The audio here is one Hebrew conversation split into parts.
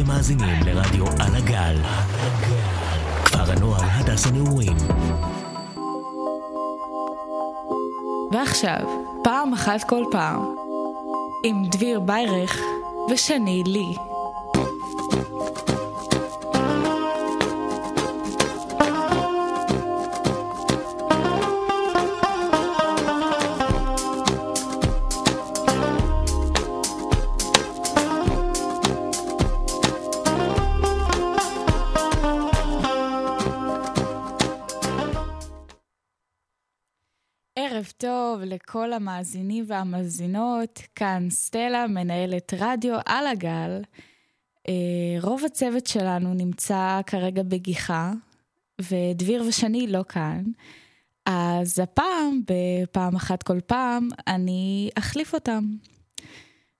אתם מאזינים לרדיו על הגל. כפר הנוער הדס הנעורים. ועכשיו, פעם אחת כל פעם, עם דביר ביירך ושני לי. ולכל המאזינים והמאזינות, כאן סטלה, מנהלת רדיו על הגל. אה, רוב הצוות שלנו נמצא כרגע בגיחה, ודביר ושני לא כאן. אז הפעם, בפעם אחת כל פעם, אני אחליף אותם.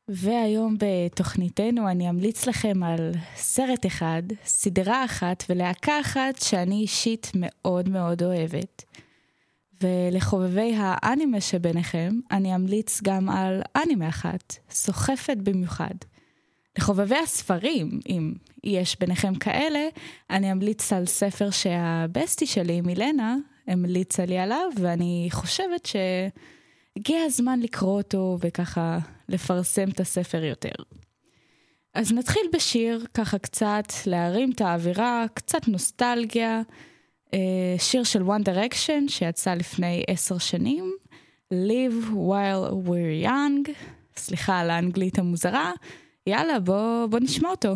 והיום בתוכניתנו אני אמליץ לכם על סרט אחד, סדרה אחת ולהקה אחת שאני אישית מאוד מאוד אוהבת. ולחובבי האנימה שביניכם, אני אמליץ גם על אנימה אחת, סוחפת במיוחד. לחובבי הספרים, אם יש ביניכם כאלה, אני אמליץ על ספר שהבסטי שלי, מילנה, המליצה לי עליו, ואני חושבת שהגיע הזמן לקרוא אותו וככה לפרסם את הספר יותר. אז נתחיל בשיר, ככה קצת להרים את האווירה, קצת נוסטלגיה. אה, שיר של One Direction שיצא לפני עשר שנים, Live While We're Young, סליחה על האנגלית המוזרה, יאללה בוא, בוא נשמע אותו.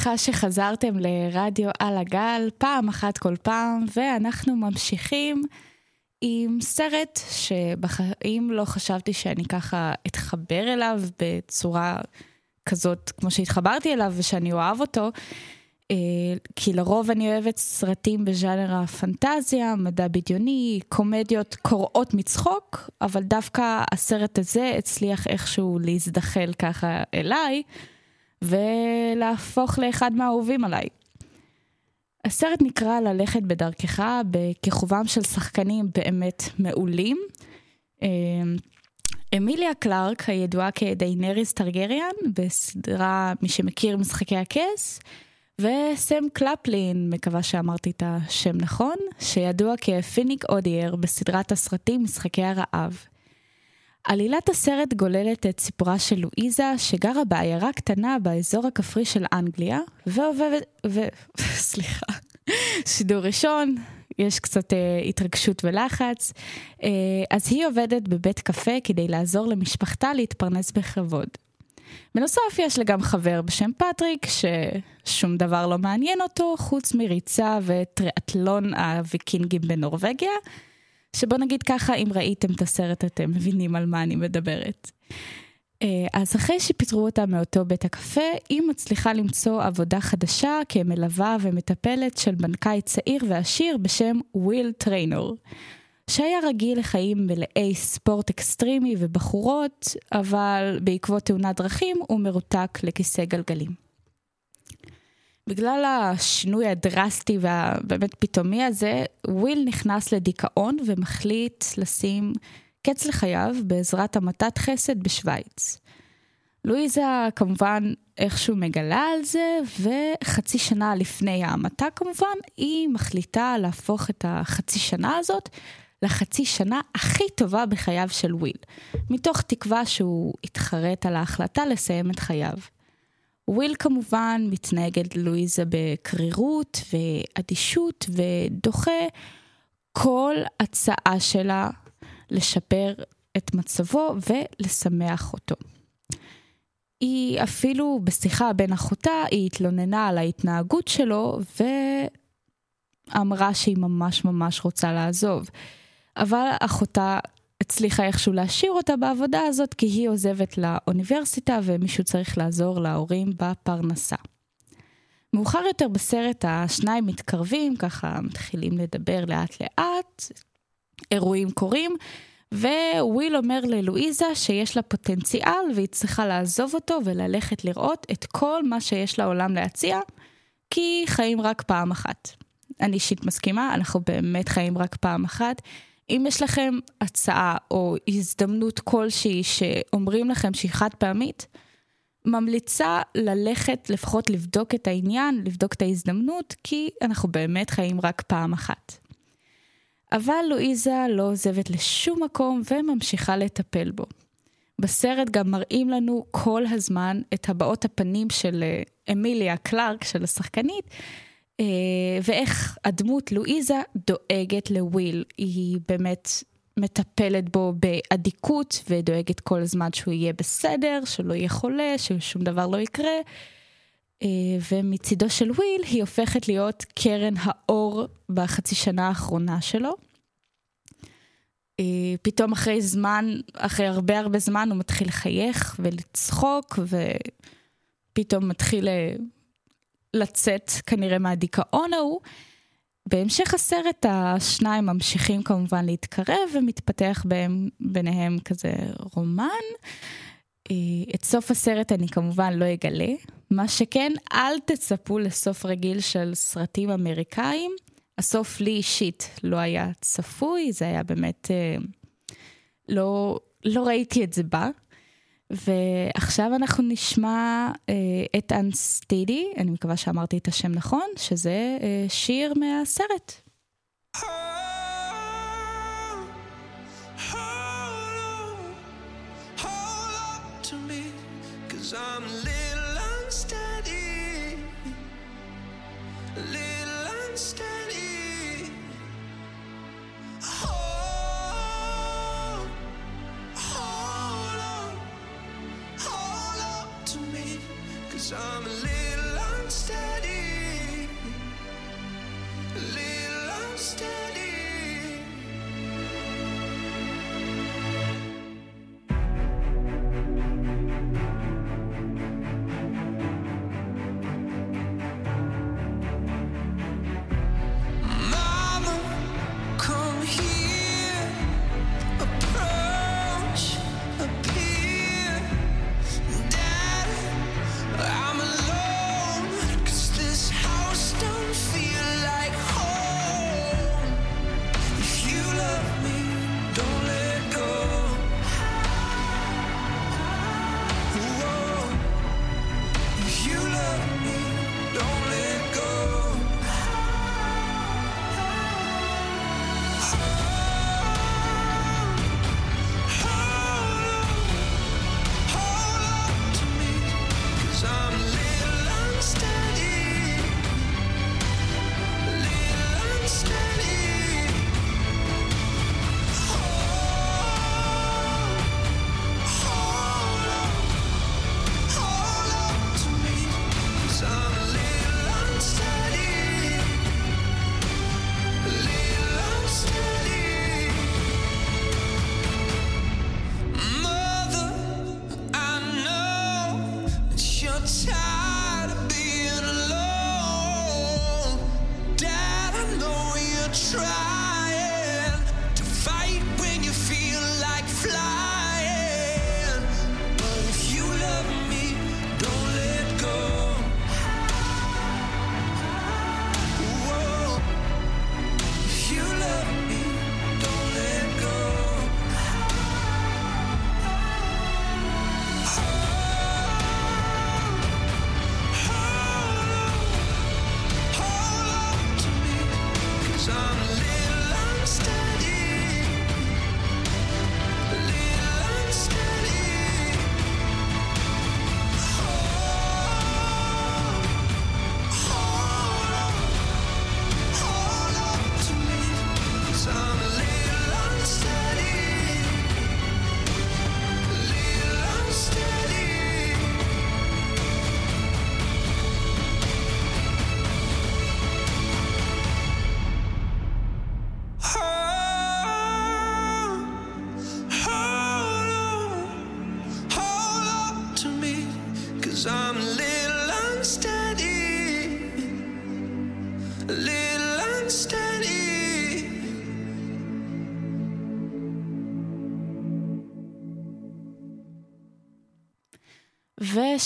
שמחה שחזרתם לרדיו על הגל, פעם אחת כל פעם, ואנחנו ממשיכים עם סרט שבחיים לא חשבתי שאני ככה אתחבר אליו בצורה כזאת כמו שהתחברתי אליו ושאני אוהב אותו. אה, כי לרוב אני אוהבת סרטים בז'אנר הפנטזיה, מדע בדיוני, קומדיות קורעות מצחוק, אבל דווקא הסרט הזה הצליח איכשהו להזדחל ככה אליי, ולהפוך לאחד מהאהובים עליי. הסרט נקרא ללכת בדרכך בכיכובם של שחקנים באמת מעולים. אה, אמיליה קלארק, הידועה כדיינריס טרגריאן, בסדרה, מי שמכיר משחקי הכס, וסם קלפלין, מקווה שאמרתי את השם נכון, שידוע כפיניק אודייר בסדרת הסרטים משחקי הרעב. עלילת הסרט גוללת את סיפורה של לואיזה, שגרה בעיירה קטנה באזור הכפרי של אנגליה, ועובדת... ו... סליחה. שידור ראשון, יש קצת אה, התרגשות ולחץ. אה, אז היא עובדת בבית קפה כדי לעזור למשפחתה להתפרנס בכבוד. בנוסף יש לה גם חבר בשם פטריק, ששום דבר לא מעניין אותו, חוץ מריצה וטריאטלון הוויקינגים בנורבגיה, שבוא נגיד ככה, אם ראיתם את הסרט אתם מבינים על מה אני מדברת. אה, אז אחרי שפיטרו אותה מאותו בית הקפה, היא מצליחה למצוא עבודה חדשה כמלווה ומטפלת של בנקאי צעיר ועשיר בשם וויל טריינור. שהיה רגיל לחיים מלאי ספורט אקסטרימי ובחורות, אבל בעקבות תאונת דרכים הוא מרותק לכיסא גלגלים. בגלל השינוי הדרסטי והבאמת פתאומי הזה, וויל נכנס לדיכאון ומחליט לשים קץ לחייו בעזרת המתת חסד בשוויץ. לואיזה כמובן איכשהו מגלה על זה, וחצי שנה לפני ההמתה כמובן, היא מחליטה להפוך את החצי שנה הזאת לחצי שנה הכי טובה בחייו של וויל, מתוך תקווה שהוא יתחרט על ההחלטה לסיים את חייו. וויל כמובן מתנהג ללואיזה בקרירות ואדישות ודוחה כל הצעה שלה לשפר את מצבו ולשמח אותו. היא אפילו בשיחה בין אחותה, היא התלוננה על ההתנהגות שלו ואמרה שהיא ממש ממש רוצה לעזוב. אבל אחותה הצליחה איכשהו להשאיר אותה בעבודה הזאת כי היא עוזבת לאוניברסיטה ומישהו צריך לעזור להורים בפרנסה. מאוחר יותר בסרט השניים מתקרבים, ככה מתחילים לדבר לאט לאט, אירועים קורים, וויל אומר ללואיזה שיש לה פוטנציאל והיא צריכה לעזוב אותו וללכת לראות את כל מה שיש לעולם להציע, כי חיים רק פעם אחת. אני אישית מסכימה, אנחנו באמת חיים רק פעם אחת. אם יש לכם הצעה או הזדמנות כלשהי שאומרים לכם שהיא חד פעמית, ממליצה ללכת לפחות לבדוק את העניין, לבדוק את ההזדמנות, כי אנחנו באמת חיים רק פעם אחת. אבל לואיזה לא עוזבת לשום מקום וממשיכה לטפל בו. בסרט גם מראים לנו כל הזמן את הבעות הפנים של אה, אמיליה קלארק, של השחקנית, ואיך הדמות לואיזה דואגת לוויל. היא באמת מטפלת בו באדיקות ודואגת כל הזמן שהוא יהיה בסדר, שלא יהיה חולה, ששום דבר לא יקרה. אה, ומצידו של וויל היא הופכת להיות קרן האור בחצי שנה האחרונה שלו. אה, פתאום אחרי זמן, אחרי הרבה הרבה זמן הוא מתחיל לחייך ולצחוק ופתאום מתחיל אה, לצאת כנראה מהדיכאון ההוא. בהמשך הסרט השניים ממשיכים כמובן להתקרב ומתפתח בהם, ביניהם כזה רומן. את סוף הסרט אני כמובן לא אגלה, מה שכן, אל תצפו לסוף רגיל של סרטים אמריקאים. הסוף לי אישית לא היה צפוי, זה היה באמת... אה, לא, לא ראיתי את זה בה. ועכשיו אנחנו נשמע אה, את אנסטידי, אני מקווה שאמרתי את השם נכון, שזה אה, שיר מהסרט. I'm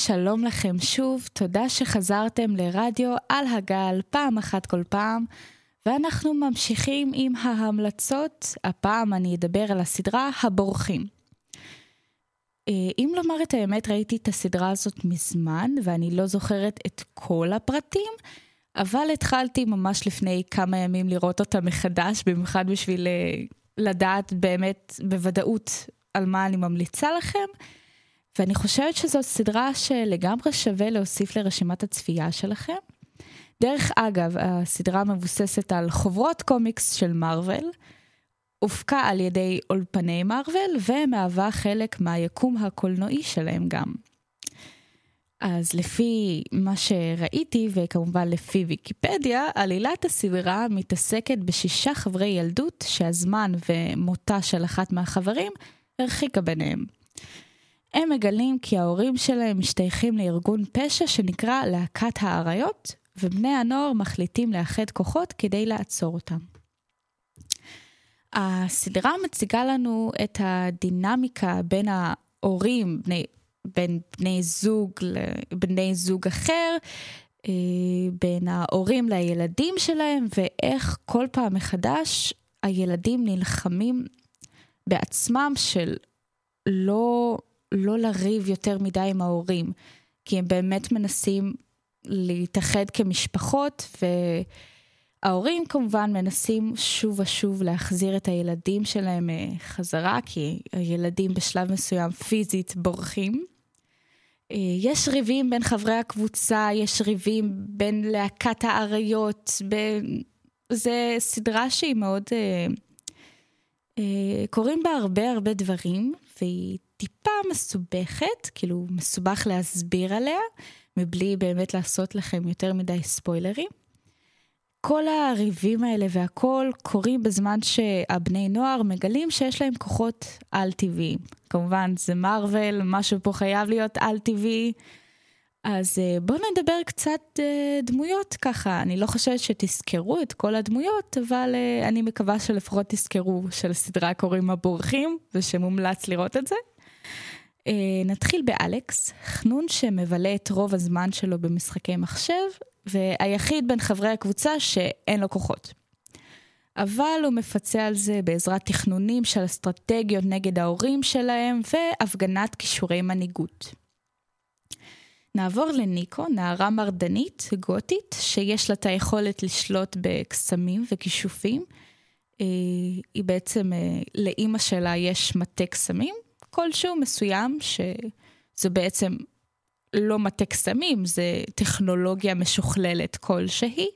ושלום לכם שוב, תודה שחזרתם לרדיו על הגל פעם אחת כל פעם, ואנחנו ממשיכים עם ההמלצות. הפעם אני אדבר על הסדרה הבורחים. אה, אם לומר את האמת, ראיתי את הסדרה הזאת מזמן, ואני לא זוכרת את כל הפרטים, אבל התחלתי ממש לפני כמה ימים לראות אותה מחדש, במיוחד בשביל אה, לדעת באמת בוודאות על מה אני ממליצה לכם. ואני חושבת שזאת סדרה שלגמרי שווה להוסיף לרשימת הצפייה שלכם. דרך אגב, הסדרה מבוססת על חוברות קומיקס של מארוול, הופקה על ידי אולפני מארוול ומהווה חלק מהיקום הקולנועי שלהם גם. אז לפי מה שראיתי, וכמובן לפי ויקיפדיה, עלילת הסדרה מתעסקת בשישה חברי ילדות שהזמן ומותה של אחת מהחברים הרחיקה ביניהם. הם מגלים כי ההורים שלהם משתייכים לארגון פשע שנקרא להקת האריות, ובני הנוער מחליטים לאחד כוחות כדי לעצור אותם. הסדרה מציגה לנו את הדינמיקה בין ההורים, בני, בין בני זוג לבני זוג אחר, אה, בין ההורים לילדים שלהם, ואיך כל פעם מחדש הילדים נלחמים בעצמם של לא, לא לריב יותר מדי עם ההורים, כי הם באמת מנסים להתאחד כמשפחות, וההורים כמובן מנסים שוב ושוב להחזיר את הילדים שלהם אה, חזרה, כי הילדים בשלב מסוים פיזית בורחים. אה, יש ריבים בין חברי הקבוצה, יש ריבים בין להקת האריות, ב... זה סדרה שהיא מאוד... אה, קורים בה הרבה הרבה דברים, והיא טיפה מסובכת, כאילו מסובך להסביר עליה, מבלי באמת לעשות לכם יותר מדי ספוילרים. כל הריבים האלה והכל קורים בזמן שהבני נוער מגלים שיש להם כוחות על-טבעיים. כמובן, זה מארוול, משהו פה חייב להיות על-טבעי. אז אה, בואו נדבר קצת אה, דמויות ככה. אני לא חושבת שתזכרו את כל הדמויות, אבל אה, אני מקווה שלפחות תזכרו שלסדרה קוראים הבורחים, ושמומלץ לראות את זה. נתחיל באלכס, חנון שמבלה את רוב הזמן שלו במשחקי מחשב, והיחיד בין חברי הקבוצה שאין לו כוחות. אבל הוא מפצה על זה בעזרת תכנונים של אסטרטגיות נגד ההורים שלהם והפגנת כישורי מנהיגות. נעבור לניקו, נערה מרדנית, גותית, שיש לה את היכולת לשלוט בקסמים וכישופים. אה, היא בעצם, אה, לאימא שלה יש מטה קסמים, כלשהו מסוים, שזה בעצם לא מטה קסמים, זה טכנולוגיה משוכללת כלשהי,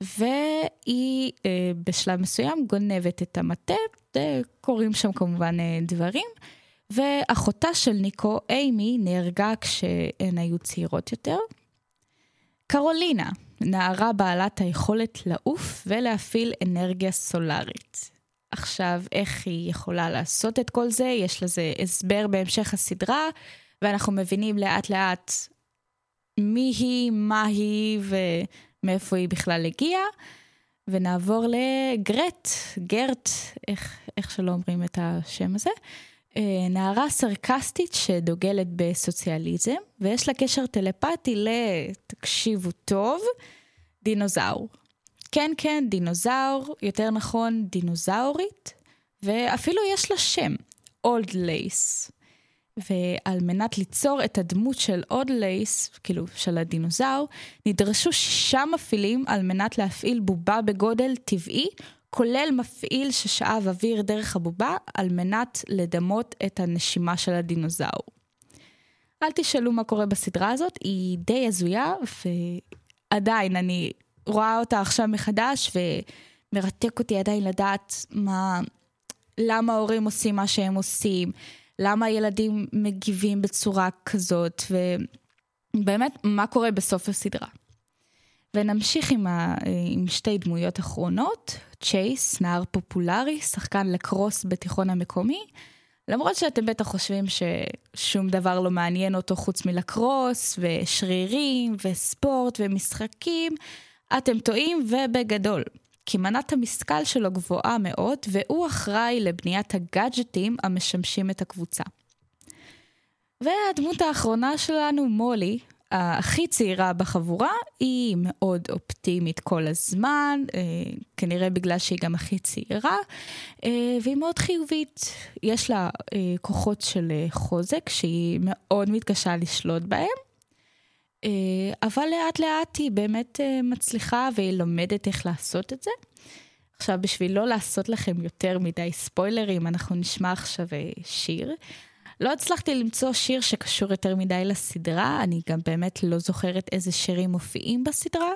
והיא אה, בשלב מסוים גונבת את המטה, קורים שם כמובן דברים. ואחותה של ניקו, אימי, נהרגה כשהן היו צעירות יותר. קרולינה, נערה בעלת היכולת לעוף ולהפעיל אנרגיה סולארית. עכשיו, איך היא יכולה לעשות את כל זה? יש לזה הסבר בהמשך הסדרה, ואנחנו מבינים לאט לאט מי היא, מה היא ומאיפה היא בכלל הגיעה. ונעבור לגרט, גרט, איך, איך שלא אומרים את השם הזה. אה, נערה סרקסטית שדוגלת בסוציאליזם, ויש לה קשר טלפתי ל... תקשיבו טוב, דינוזאור. כן, כן, דינוזאור, יותר נכון, דינוזאורית, ואפילו יש לה שם, Old Lace. ועל מנת ליצור את הדמות של Old Lace, כאילו של הדינוזאור, נדרשו שישה מפעילים על מנת להפעיל בובה בגודל טבעי כולל מפעיל ששאב אוויר דרך הבובה על מנת לדמות את הנשימה של הדינוזאור. אל תשאלו מה קורה בסדרה הזאת, היא די הזויה, ועדיין אני רואה אותה עכשיו מחדש, ומרתק אותי עדיין לדעת מה, למה ההורים עושים מה שהם עושים, למה הילדים מגיבים בצורה כזאת, ובאמת, מה קורה בסוף הסדרה. ונמשיך עם, ה, עם שתי דמויות אחרונות, צ'ייס, נער פופולרי, שחקן לקרוס בתיכון המקומי, למרות שאתם בטח חושבים ששום דבר לא מעניין אותו חוץ מלקרוס, ושרירים, וספורט, ומשחקים, אתם טועים ובגדול. כי מנת המשכל שלו גבוהה מאוד, והוא אחראי לבניית הגאדג'טים המשמשים את הקבוצה. והדמות האחרונה שלנו, מולי, הכי צעירה בחבורה, היא מאוד אופטימית כל הזמן, אה, כנראה בגלל שהיא גם הכי צעירה, אה, והיא מאוד חיובית. יש לה אה, כוחות של אה, חוזק שהיא מאוד מתקשה לשלוט בהם, אבל לאט לאט היא באמת אה, מצליחה והיא לומדת איך לעשות את זה. עכשיו, בשביל לא לעשות לכם יותר מדי ספוילרים, אנחנו נשמע עכשיו אה, שיר. לא הצלחתי למצוא שיר שקשור יותר מדי לסדרה, אני גם באמת לא זוכרת איזה שירים מופיעים בסדרה.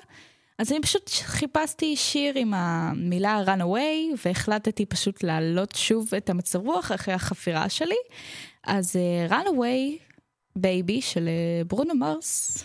אז אני פשוט חיפשתי שיר עם המילה Runaway, והחלטתי פשוט להעלות שוב את המצב רוח אחרי החפירה שלי. אז uh, Runaway Baby של ברונו מרס,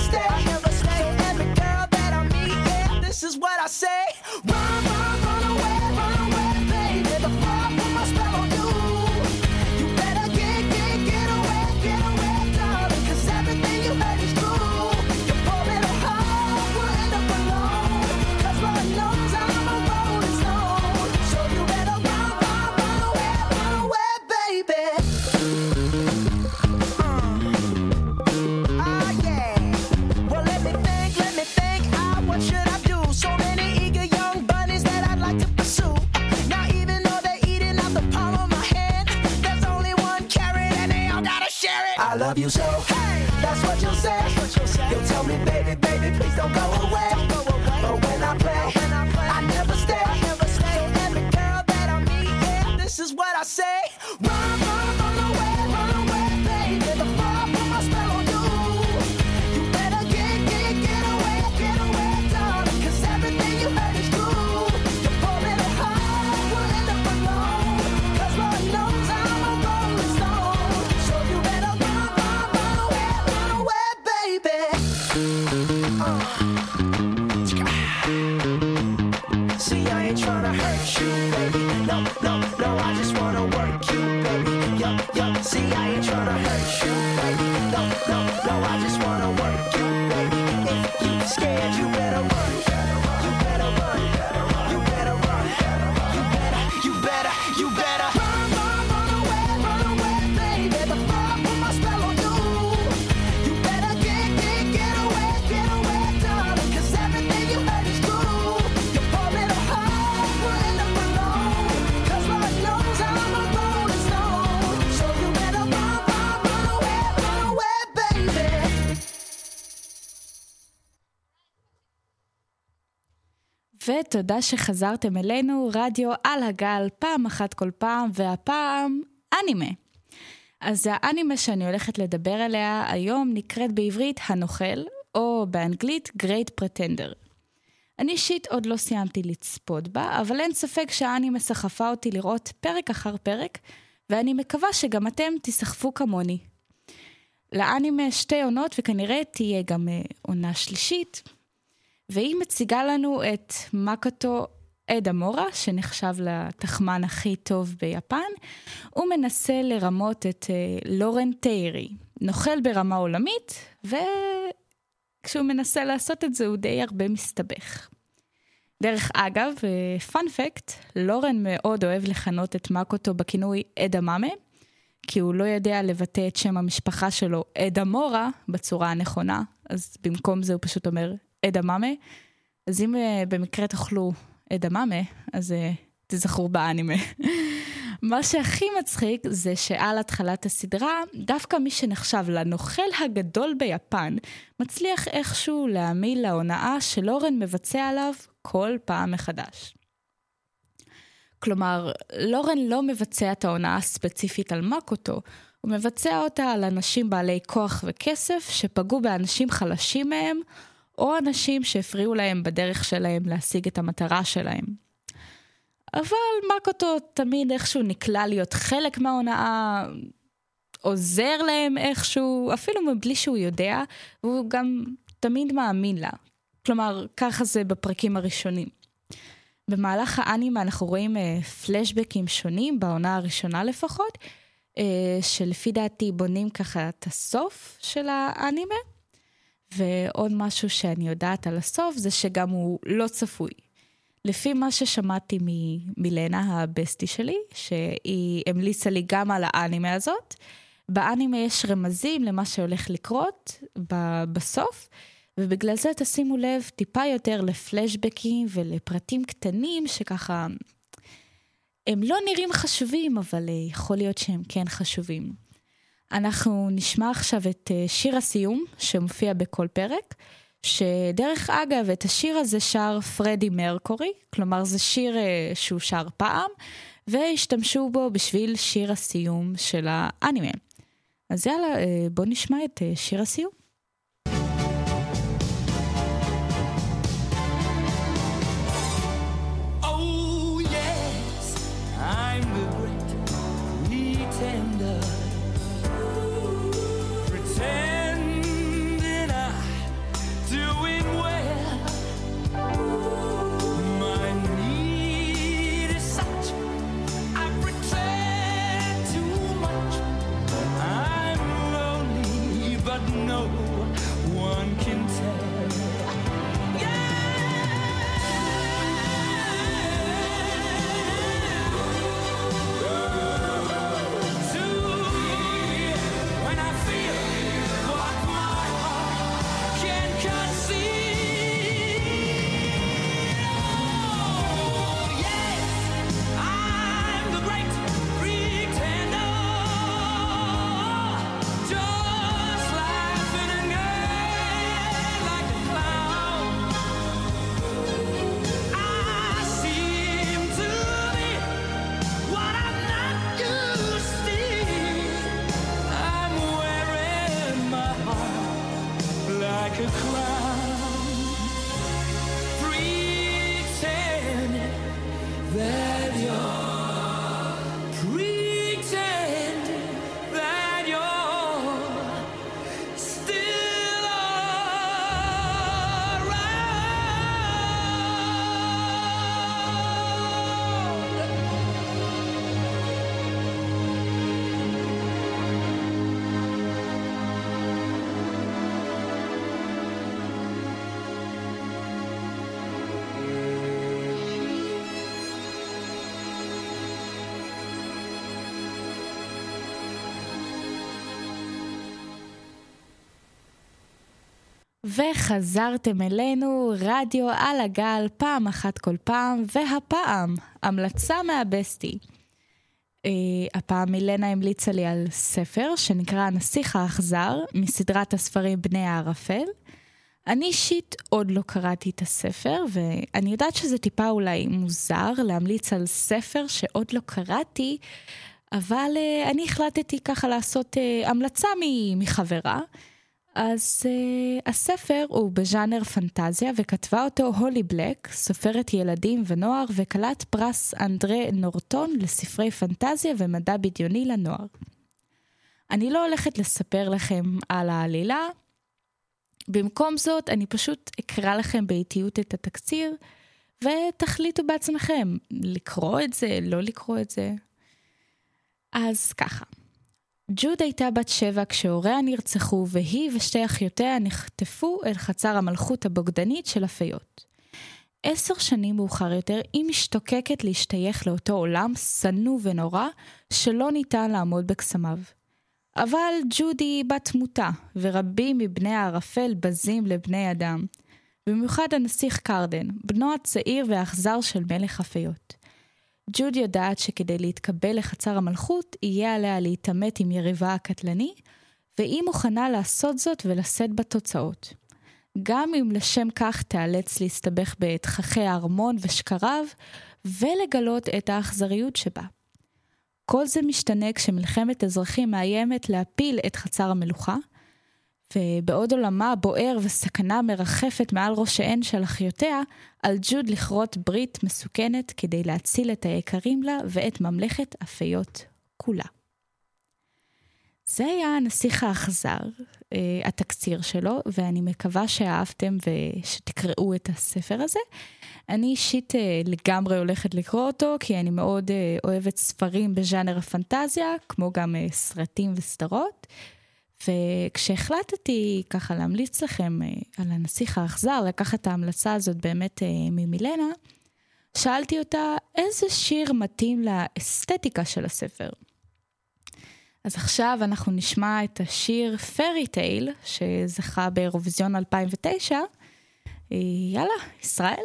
this is what I say. ותודה שחזרתם אלינו, רדיו על הגל, פעם אחת כל פעם, והפעם אנימה. אז האנימה שאני הולכת לדבר עליה היום נקראת בעברית הנוכל, או באנגלית Great Pretender. אני אישית עוד לא סיימתי לצפות בה, אבל אין ספק שהאנימה סחפה אותי לראות פרק אחר פרק, ואני מקווה שגם אתם תיסחפו כמוני. לאנימה שתי עונות וכנראה תהיה גם אה, עונה שלישית, והיא מציגה לנו את מקוטו אדה מורה, שנחשב לתחמן הכי טוב ביפן. הוא מנסה לרמות את אה, לורן טיירי, נוכל ברמה עולמית, וכשהוא מנסה לעשות את זה הוא די הרבה מסתבך. דרך אגב, פאנפקט, לורן מאוד אוהב לכנות את מקוטו בכינוי אדה מאמה, כי הוא לא יודע לבטא את שם המשפחה שלו אדה מורה בצורה הנכונה, אז במקום זה הוא פשוט אומר אדה מאמה. אז אם uh, במקרה תאכלו אדה מאמה, אז uh, תזכרו באנימה. מה שהכי מצחיק זה שעל התחלת הסדרה, דווקא מי שנחשב לנוכל הגדול ביפן, מצליח איכשהו להעמיל להונאה שלורן מבצע עליו כל פעם מחדש. כלומר, לורן לא מבצע את ההונאה הספציפית על מקוטו, הוא מבצע אותה על אנשים בעלי כוח וכסף שפגעו באנשים חלשים מהם, או אנשים שהפריעו להם בדרך שלהם להשיג את המטרה שלהם. אבל מקוטו תמיד איכשהו נקלע להיות חלק מההונאה, עוזר להם איכשהו, אפילו מבלי שהוא יודע, והוא גם תמיד מאמין לה. כלומר, ככה זה בפרקים הראשונים. במהלך האנימה אנחנו רואים uh, פלשבקים שונים, בעונה הראשונה לפחות, uh, שלפי דעתי בונים ככה את הסוף של האנימה. ועוד משהו שאני יודעת על הסוף זה שגם הוא לא צפוי. לפי מה ששמעתי מלנה הבסטי שלי, שהיא המליצה לי גם על האנימה הזאת, באנימה יש רמזים למה שהולך לקרות בסוף, ובגלל זה תשימו לב טיפה יותר לפלשבקים ולפרטים קטנים שככה, הם לא נראים חשובים, אבל אה, יכול להיות שהם כן חשובים. אנחנו נשמע עכשיו את אה, שיר הסיום שמופיע בכל פרק, שדרך אגב, את השיר הזה שר פרדי מרקורי, כלומר זה שיר אה, שהוא שר פעם, והשתמשו בו בשביל שיר הסיום של האנימה. אז יאללה, בואו נשמע את שיר הסיום. וחזרתם אלינו, רדיו על הגל, פעם אחת כל פעם, והפעם, המלצה מהבסטי. Uh, הפעם מילנה המליצה לי על ספר שנקרא הנסיך האכזר, מסדרת הספרים בני הערפל. אני אישית עוד לא קראתי את הספר, ואני יודעת שזה טיפה אולי מוזר להמליץ על ספר שעוד לא קראתי, אבל uh, אני החלטתי ככה לעשות uh, המלצה מחברה. אז uh, הספר הוא בז'אנר פנטזיה וכתבה אותו הולי בלק, סופרת ילדים ונוער וכלת פרס אנדרה נורטון לספרי פנטזיה ומדע בדיוני לנוער. אני לא הולכת לספר לכם על העלילה, במקום זאת אני פשוט אקרא לכם באיטיות את התקציר ותחליטו בעצמכם לקרוא את זה, לא לקרוא את זה. אז ככה. ג'וד הייתה בת שבע כשהוריה נרצחו, והיא ושתי אחיותיה נחטפו אל חצר המלכות הבוגדנית של הפיות. עשר שנים מאוחר יותר, היא משתוקקת להשתייך לאותו עולם שנוא ונורא, שלא ניתן לעמוד בקסמיו. אבל ג'ודי היא בת תמותה, ורבים מבני הערפל בזים לבני אדם. במיוחד הנסיך קרדן, בנו הצעיר והאכזר של מלך הפיות. ג'וד יודעת שכדי להתקבל לחצר המלכות, יהיה עליה להתעמת עם יריבה הקטלני, והיא מוכנה לעשות זאת ולשאת בתוצאות. גם אם לשם כך תיאלץ להסתבך בתככי הארמון ושקריו, ולגלות את האכזריות שבה. כל זה משתנה כשמלחמת אזרחים מאיימת להפיל את חצר המלוכה, ובעוד עולמה בוער וסכנה מרחפת מעל ראשיהן של אחיותיה, על ג'וד לכרות ברית מסוכנת כדי להציל את היקרים לה ואת ממלכת הפיות כולה. זה היה הנסיך האכזר, אה, התקציר שלו, ואני מקווה שאהבתם ושתקראו את הספר הזה. אני אישית אה, לגמרי הולכת לקרוא אותו, כי אני מאוד אה, אוהבת ספרים בז'אנר הפנטזיה, כמו גם סרטים וסדרות. וכשהחלטתי ככה להמליץ לכם על הנסיך האכזר, לקחת את ההמלצה הזאת באמת ממילנה, שאלתי אותה איזה שיר מתאים לאסתטיקה של הספר. אז עכשיו אנחנו נשמע את השיר פרי טייל, שזכה באירוויזיון 2009. יאללה, ישראל.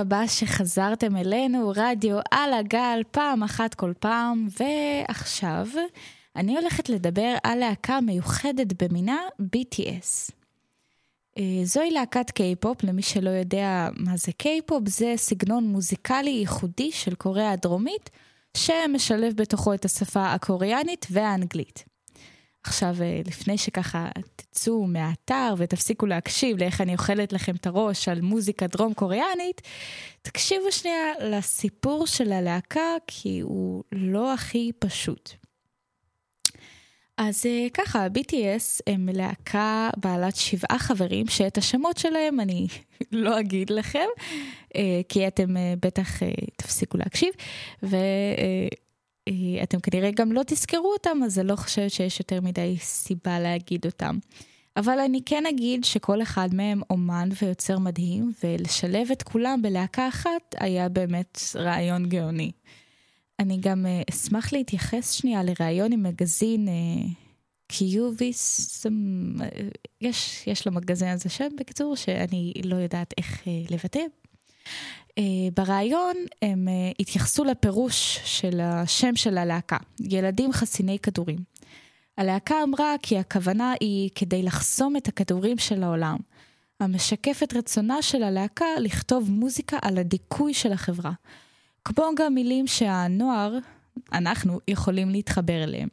רבה שחזרתם אלינו, רדיו על הגל, פעם אחת כל פעם, ועכשיו אני הולכת לדבר על להקה מיוחדת במינה, BTS. אה, זוהי להקת קיי-פופ, למי שלא יודע מה זה קיי-פופ, זה סגנון מוזיקלי ייחודי של קוריאה הדרומית, שמשלב בתוכו את השפה הקוריאנית והאנגלית. עכשיו, אה, לפני שככה תצאו מהאתר ותפסיקו להקשיב לאיך אני אוכלת לכם את הראש על מוזיקה דרום קוריאנית, תקשיבו שנייה לסיפור של הלהקה, כי הוא לא הכי פשוט. אז אה, ככה, BTS הם להקה בעלת שבעה חברים, שאת השמות שלהם אני לא אגיד לכם, אה, כי אתם בטח תפסיקו להקשיב, ו... אה, אתם כנראה גם לא תזכרו אותם, אז אני לא חושבת שיש יותר מדי סיבה להגיד אותם. אבל אני כן אגיד שכל אחד מהם אומן ויוצר מדהים, ולשלב את כולם בלהקה אחת היה באמת רעיון גאוני. אני גם אה, אשמח להתייחס שנייה לראיון עם מגזין אה, קיוביס, יש, יש למגזין הזה שם בקיצור, שאני לא יודעת איך לבטא. אה, בריאיון הם אה, התייחסו לפירוש של השם של הלהקה, ילדים חסיני כדורים. הלהקה אמרה כי הכוונה היא כדי לחסום את הכדורים של העולם, המשקף את רצונה של הלהקה לכתוב מוזיקה על הדיכוי של החברה. כמו גם מילים שהנוער, אנחנו, יכולים להתחבר אליהם.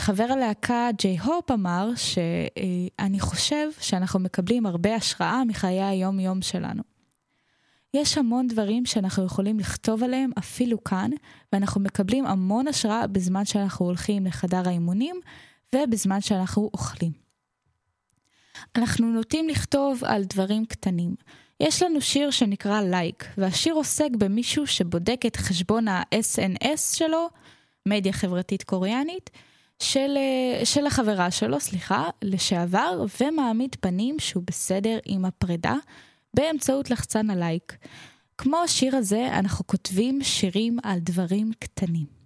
חבר הלהקה ג'יי הופ אמר שאני חושב שאנחנו מקבלים הרבה השראה מחיי היום-יום שלנו. יש המון דברים שאנחנו יכולים לכתוב עליהם אפילו כאן, ואנחנו מקבלים המון השראה בזמן שאנחנו הולכים לחדר האימונים ובזמן שאנחנו אוכלים. אנחנו נוטים לכתוב על דברים קטנים. יש לנו שיר שנקרא לייק, והשיר עוסק במישהו שבודק את חשבון ה-SNS שלו, מדיה חברתית קוריאנית, של, אה, של החברה שלו, סליחה, לשעבר, ומעמיד פנים שהוא בסדר עם הפרידה, באמצעות לחצן הלייק. כמו השיר הזה, אנחנו כותבים שירים על דברים קטנים.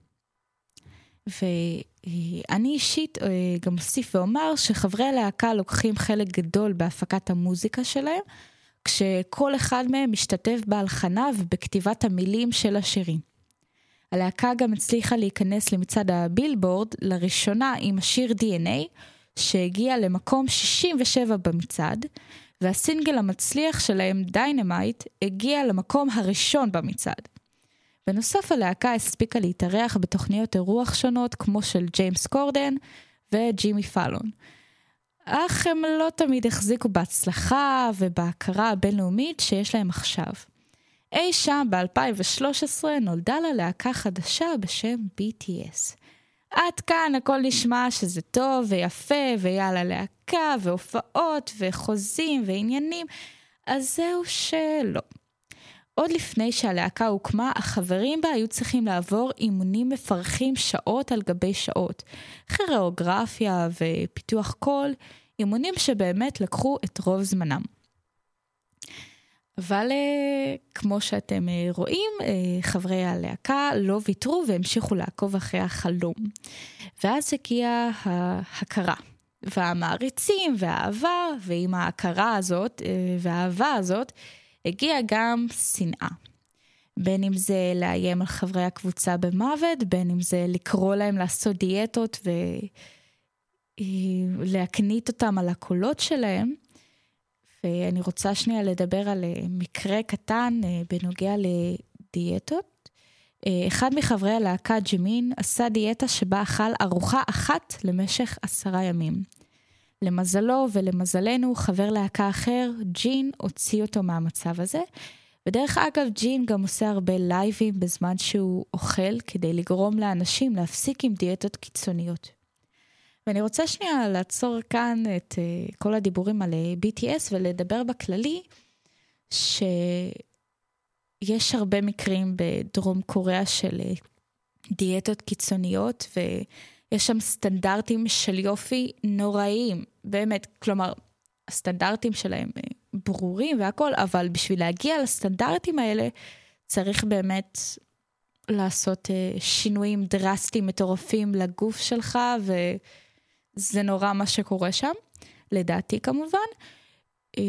ואני אישית אה, גם אוסיף ואומר שחברי הלהקה לוקחים חלק גדול בהפקת המוזיקה שלהם, כשכל אחד מהם משתתף בהלחנה ובכתיבת המילים של השירים. הלהקה גם הצליחה להיכנס למצעד הבילבורד לראשונה עם השיר DNA, שהגיע למקום 67 במצעד, והסינגל המצליח שלהם, Dynamite, הגיע למקום הראשון במצעד. בנוסף הלהקה הספיקה להתארח בתוכניות אירוח שונות כמו של ג'יימס קורדן וג'ימי פאלון. אך הם לא תמיד החזיקו בהצלחה ובהכרה הבינלאומית שיש להם עכשיו. אי שם ב-2013 נולדה לה להקה חדשה בשם BTS. עד כאן הכל נשמע שזה טוב ויפה ויאללה להקה והופעות וחוזים ועניינים, אז זהו שלא. עוד לפני שהלהקה הוקמה, החברים בה היו צריכים לעבור אימונים מפרכים שעות על גבי שעות. כירואגרפיה ופיתוח קול, אימונים שבאמת לקחו את רוב זמנם. אבל uh, כמו שאתם uh, רואים, uh, חברי הלהקה לא ויתרו והמשיכו לעקוב אחרי החלום. ואז הגיעה ההכרה. והמעריצים והאהבה, ועם ההכרה הזאת והאהבה הזאת, הגיעה גם שנאה. בין אם זה לאיים על חברי הקבוצה במוות, בין אם זה לקרוא להם לעשות דיאטות ולהקנית אותם על הקולות שלהם. ואני רוצה שנייה לדבר על אה, מקרה קטן אה, בנוגע לדיאטות. אה, אחד מחברי הלהקה ג'מין עשה דיאטה שבה אכל ארוחה אחת למשך עשרה ימים. למזלו ולמזלנו, חבר להקה אחר, ג'ין, הוציא אותו מהמצב הזה. ודרך אגב, ג'ין גם עושה הרבה לייבים בזמן שהוא אוכל, כדי לגרום לאנשים להפסיק עם דיאטות קיצוניות. ואני רוצה שנייה לעצור כאן את uh, כל הדיבורים על uh, BTS ולדבר בכללי, שיש הרבה מקרים בדרום קוריאה של uh, דיאטות קיצוניות, ויש שם סטנדרטים של יופי נוראיים, באמת, כלומר, הסטנדרטים שלהם ברורים והכול, אבל בשביל להגיע לסטנדרטים האלה, צריך באמת לעשות uh, שינויים דרסטיים מטורפים לגוף שלך, ו... זה נורא מה שקורה שם, לדעתי כמובן. אה,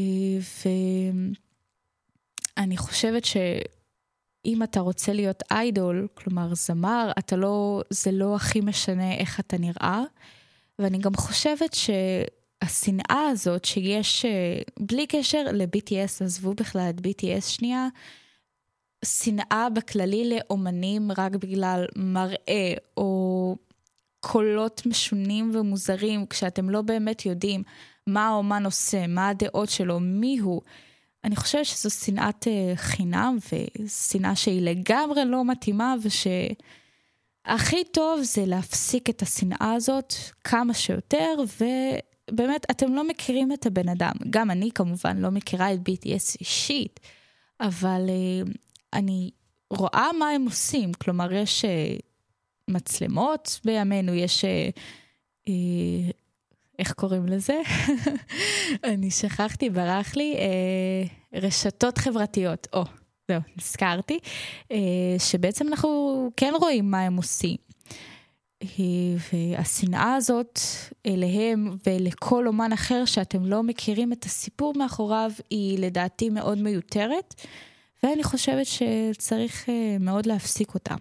ואני חושבת שאם אתה רוצה להיות איידול, כלומר זמר, אתה לא, זה לא הכי משנה איך אתה נראה. ואני גם חושבת שהשנאה הזאת שיש, אה, בלי קשר ל-BTS, עזבו בכלל את BTS שנייה, שנאה בכללי לאומנים רק בגלל מראה או קולות משונים ומוזרים, כשאתם לא באמת יודעים מה האומן עושה, מה הדעות שלו, מי הוא. אני חושבת שזו שנאת uh, חינם ושנאה שהיא לגמרי לא מתאימה ושהכי טוב זה להפסיק את השנאה הזאת כמה שיותר ובאמת אתם לא מכירים את הבן אדם. גם אני כמובן לא מכירה את BTS אישית, אבל uh, אני רואה מה הם עושים, כלומר יש... מצלמות בימינו, יש... אה, אה, איך קוראים לזה? אני שכחתי, ברח לי. אה, רשתות חברתיות. או, זהו, נזכרתי, שבעצם אנחנו כן רואים מה הם עושים. אה, והשנאה הזאת אליהם ולכל אומן אחר שאתם לא מכירים את הסיפור מאחוריו, היא לדעתי מאוד מיותרת, ואני חושבת שצריך מאוד להפסיק אותה.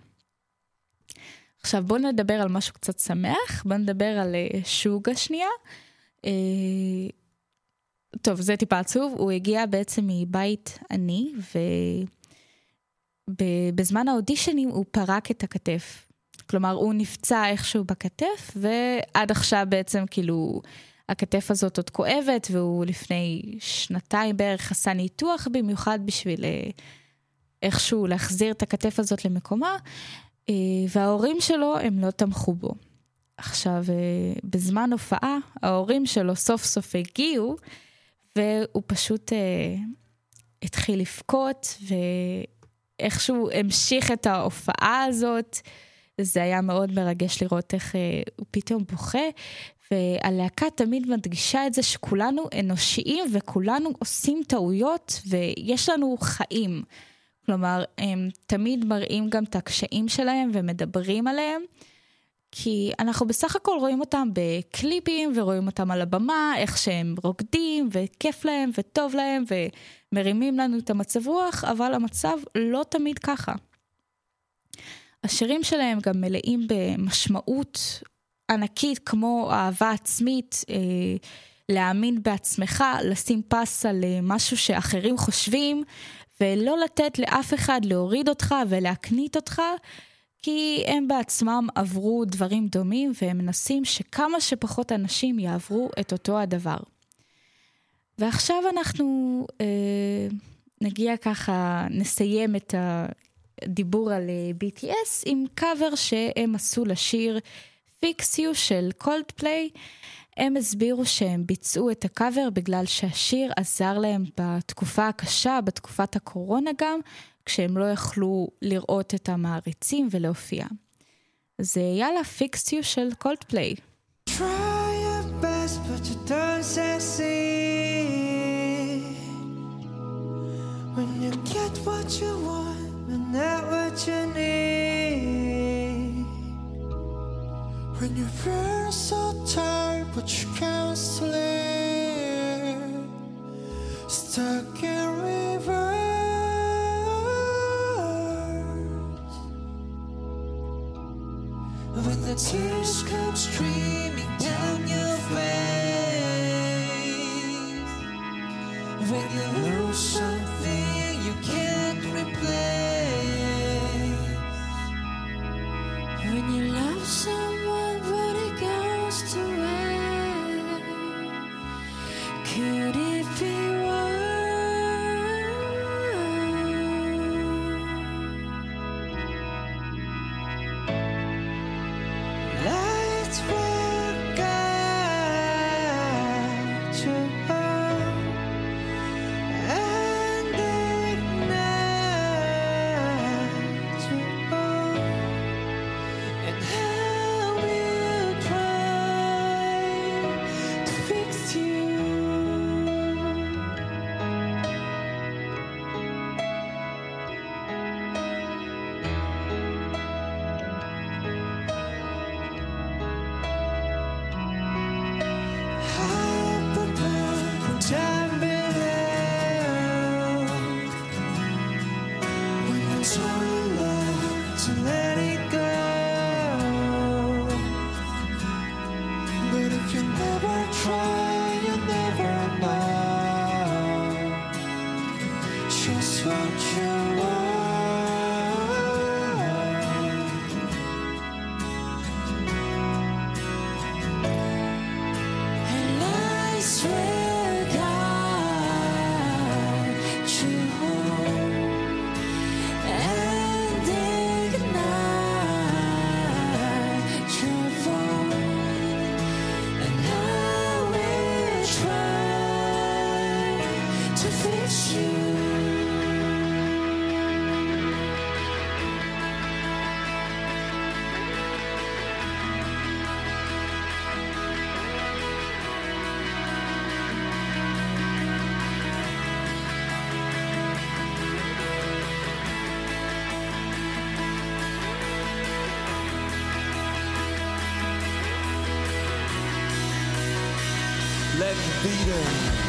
עכשיו בואו נדבר על משהו קצת שמח, בואו נדבר על אה, שוגה שנייה. אה, טוב, זה טיפה עצוב, הוא הגיע בעצם מבית עני, ובזמן האודישנים הוא פרק את הכתף. כלומר, הוא נפצע איכשהו בכתף, ועד עכשיו בעצם כאילו הכתף הזאת עוד כואבת, והוא לפני שנתיים בערך עשה ניתוח במיוחד בשביל אה, איכשהו להחזיר את הכתף הזאת למקומה, וההורים שלו הם לא תמכו בו. עכשיו, אה, בזמן הופעה, ההורים שלו סוף סוף הגיעו, והוא פשוט אה, התחיל לבכות, ואיכשהו המשיך את ההופעה הזאת. זה היה מאוד מרגש לראות איך אה, הוא פתאום בוכה, והלהקה תמיד מדגישה את זה שכולנו אנושיים וכולנו עושים טעויות ויש לנו חיים. כלומר, הם תמיד מראים גם את הקשיים שלהם ומדברים עליהם. כי אנחנו בסך הכל רואים אותם בקליפים ורואים אותם על הבמה, איך שהם רוקדים וכיף להם וטוב להם ומרימים לנו את המצב רוח, אבל המצב לא תמיד ככה. השירים שלהם גם מלאים במשמעות ענקית כמו אהבה עצמית, אה, להאמין בעצמך, לשים פס על אה, משהו שאחרים חושבים, ולא לתת לאף אחד להוריד אותך ולהקטין אותך, כי הם בעצמם עברו דברים דומים והם מנסים שכמה שפחות אנשים יעברו את אותו הדבר. ועכשיו אנחנו אה, נגיע ככה, נסיים את הדיבור על אה, BTS עם קאבר שהם עשו לשיר Fix You של קולדפליי. הם הסבירו שהם ביצעו את הקאבר בגלל שהשיר עזר להם בתקופה הקשה, בתקופת הקורונה גם, כשהם לא יכלו לראות את המעריצים ולהופיע. אז אה, יאללה, פיקס יו של קולדפליי. Try your best, but you don't succeed. When you get what you want, but not what you need. When you feel so tired, but you can't sleep. Stuck in reverse. When the tears come streaming down your face When you lose something Beat beating.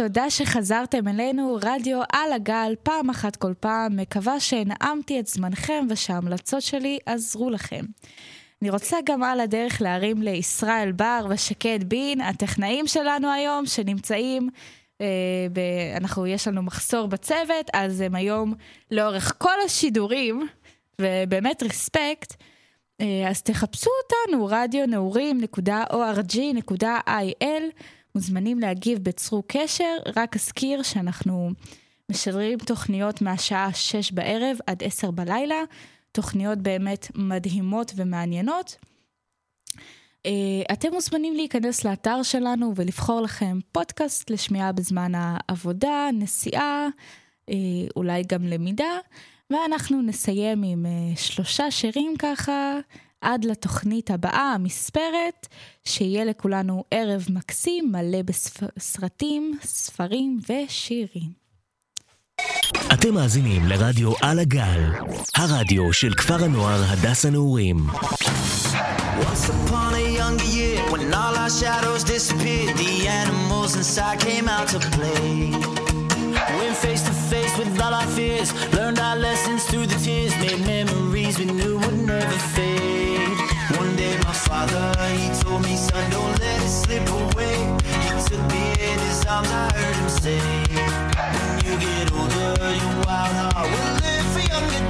ותודה שחזרתם אלינו, רדיו על הגל, פעם אחת כל פעם. מקווה שנעמתי את זמנכם ושההמלצות שלי עזרו לכם. אני רוצה גם על הדרך להרים לישראל בר ושקד בין, הטכנאים שלנו היום, שנמצאים, אה, ב... אנחנו, יש לנו מחסור בצוות, אז הם היום לאורך כל השידורים, ובאמת רספקט. אה, אז תחפשו אותנו, רדיו נעורים.org.il, מוזמנים להגיב בצרו קשר, רק אזכיר שאנחנו משדרים תוכניות מהשעה 6 בערב עד 10 בלילה, תוכניות באמת מדהימות ומעניינות. אה, אתם מוזמנים להיכנס לאתר שלנו ולבחור לכם פודקאסט לשמיעה בזמן העבודה, נסיעה, אה, אולי גם למידה, ואנחנו נסיים עם אה, שלושה שירים ככה עד לתוכנית הבאה, המספרת, שיהיה לכולנו ערב מקסים מלא בסרטים, ספרים ושירים. אתם מאזינים לרדיו על הגל, הרדיו של כפר הנוער הדס הנעורים. Once upon a younger year, when all our shadows disappeared, the animals inside came out to play. Went face to face with all our fears, learned our lessons through the tears, made memories we knew would never fade. One day my father, he told me, son, don't let it slip away. He took me in his arms, I heard him say, when you get older, your wild heart will live for younger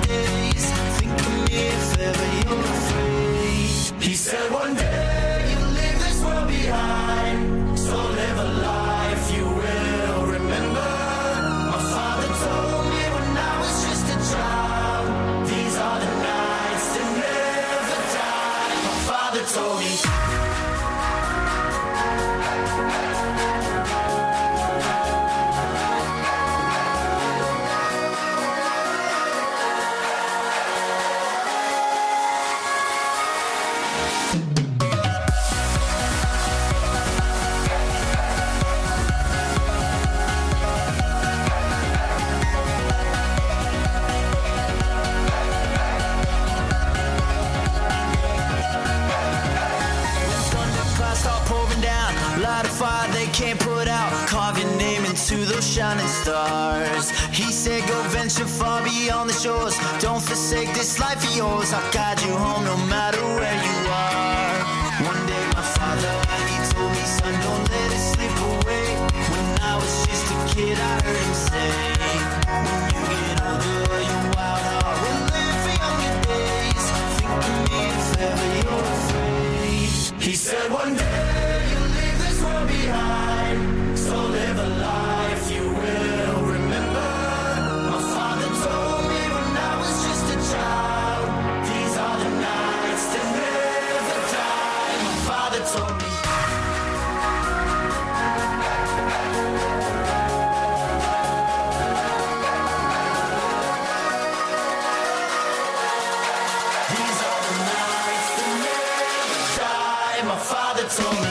So. all.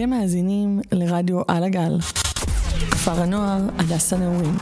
אתם מאזינים לרדיו על הגל. כפר הנוער, הדסה נעורים.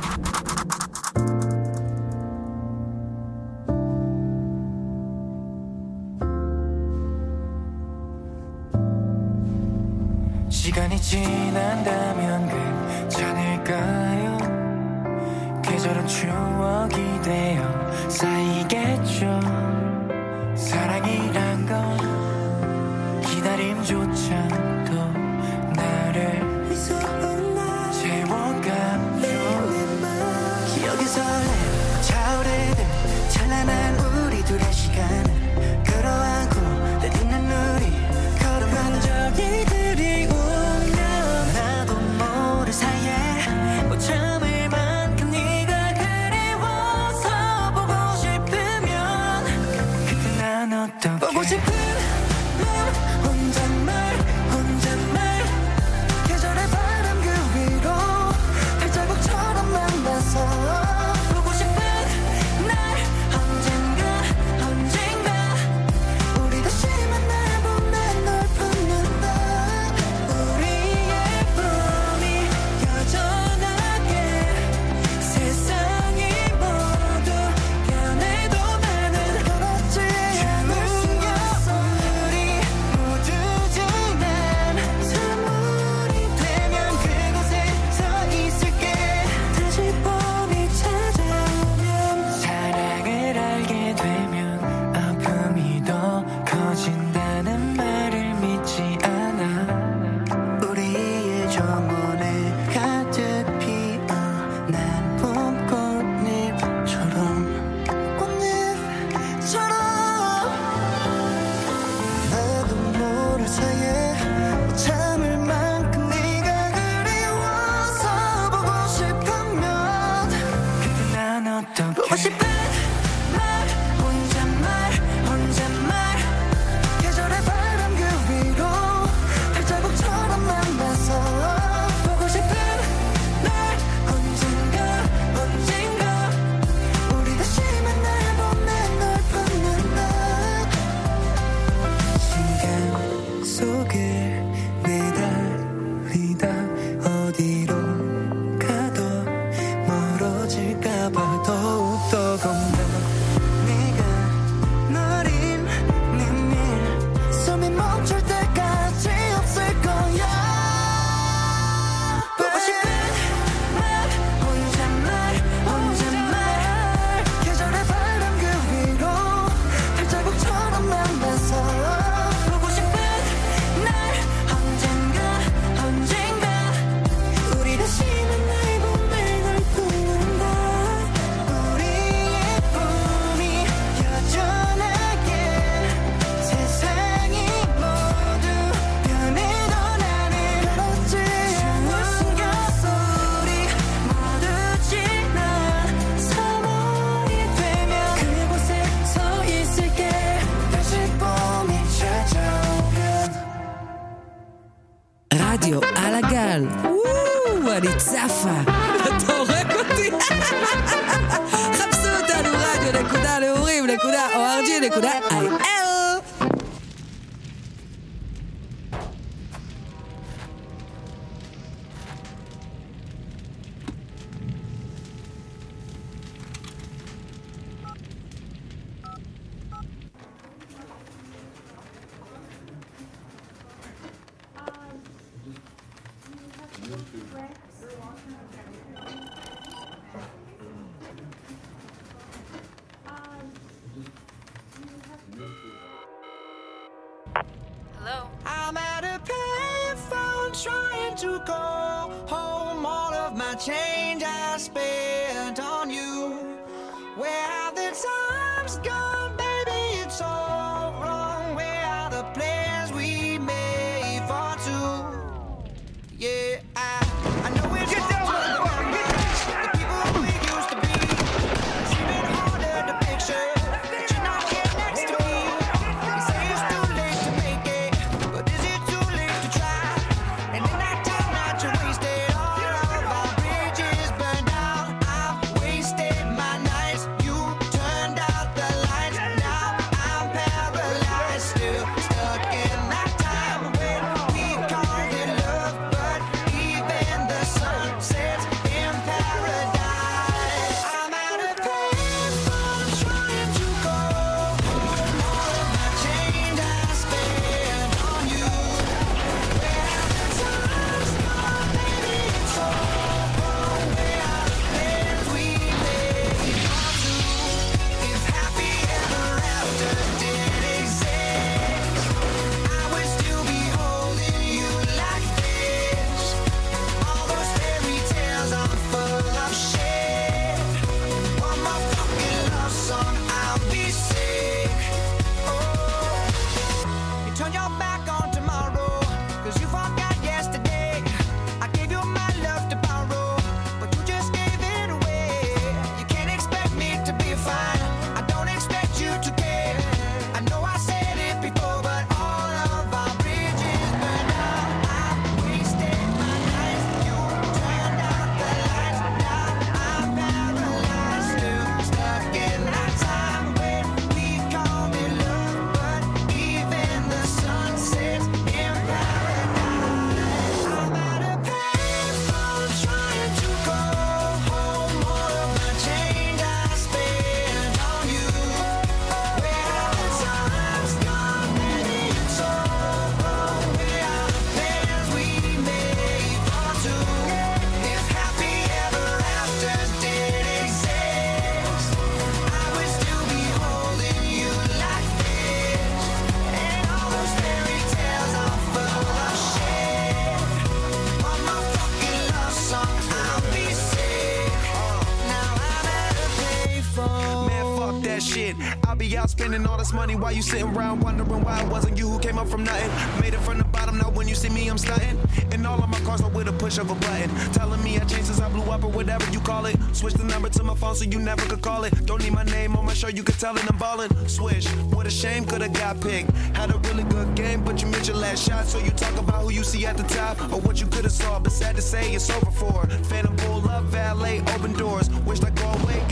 fast money while you sitting around wondering why it wasn't you who came up from nothing. Made it from the bottom, now when you see me, I'm stunting. And all of my cars are with a push of a button. Telling me I changed since I blew up or whatever you call it. Switch the number to my phone so you never could call it. Don't need my name on my show, you could tell it I'm ballin'. Swish, what a shame, could've got picked. Had a really good game, but you missed your last shot. So you talk about who you see at the top or what you could've saw. But sad to say, it's over for. Phantom pull up, valet, open doors. Wish I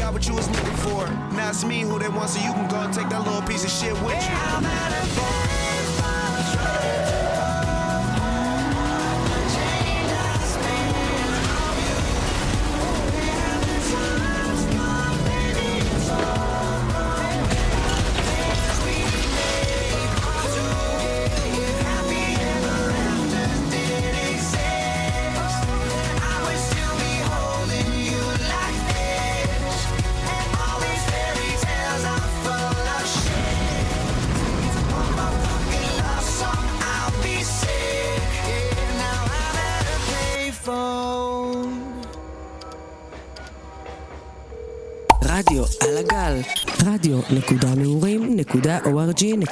got what you was looking for. Now it's me who they want, so you can go and take that little piece of shit with you. org.il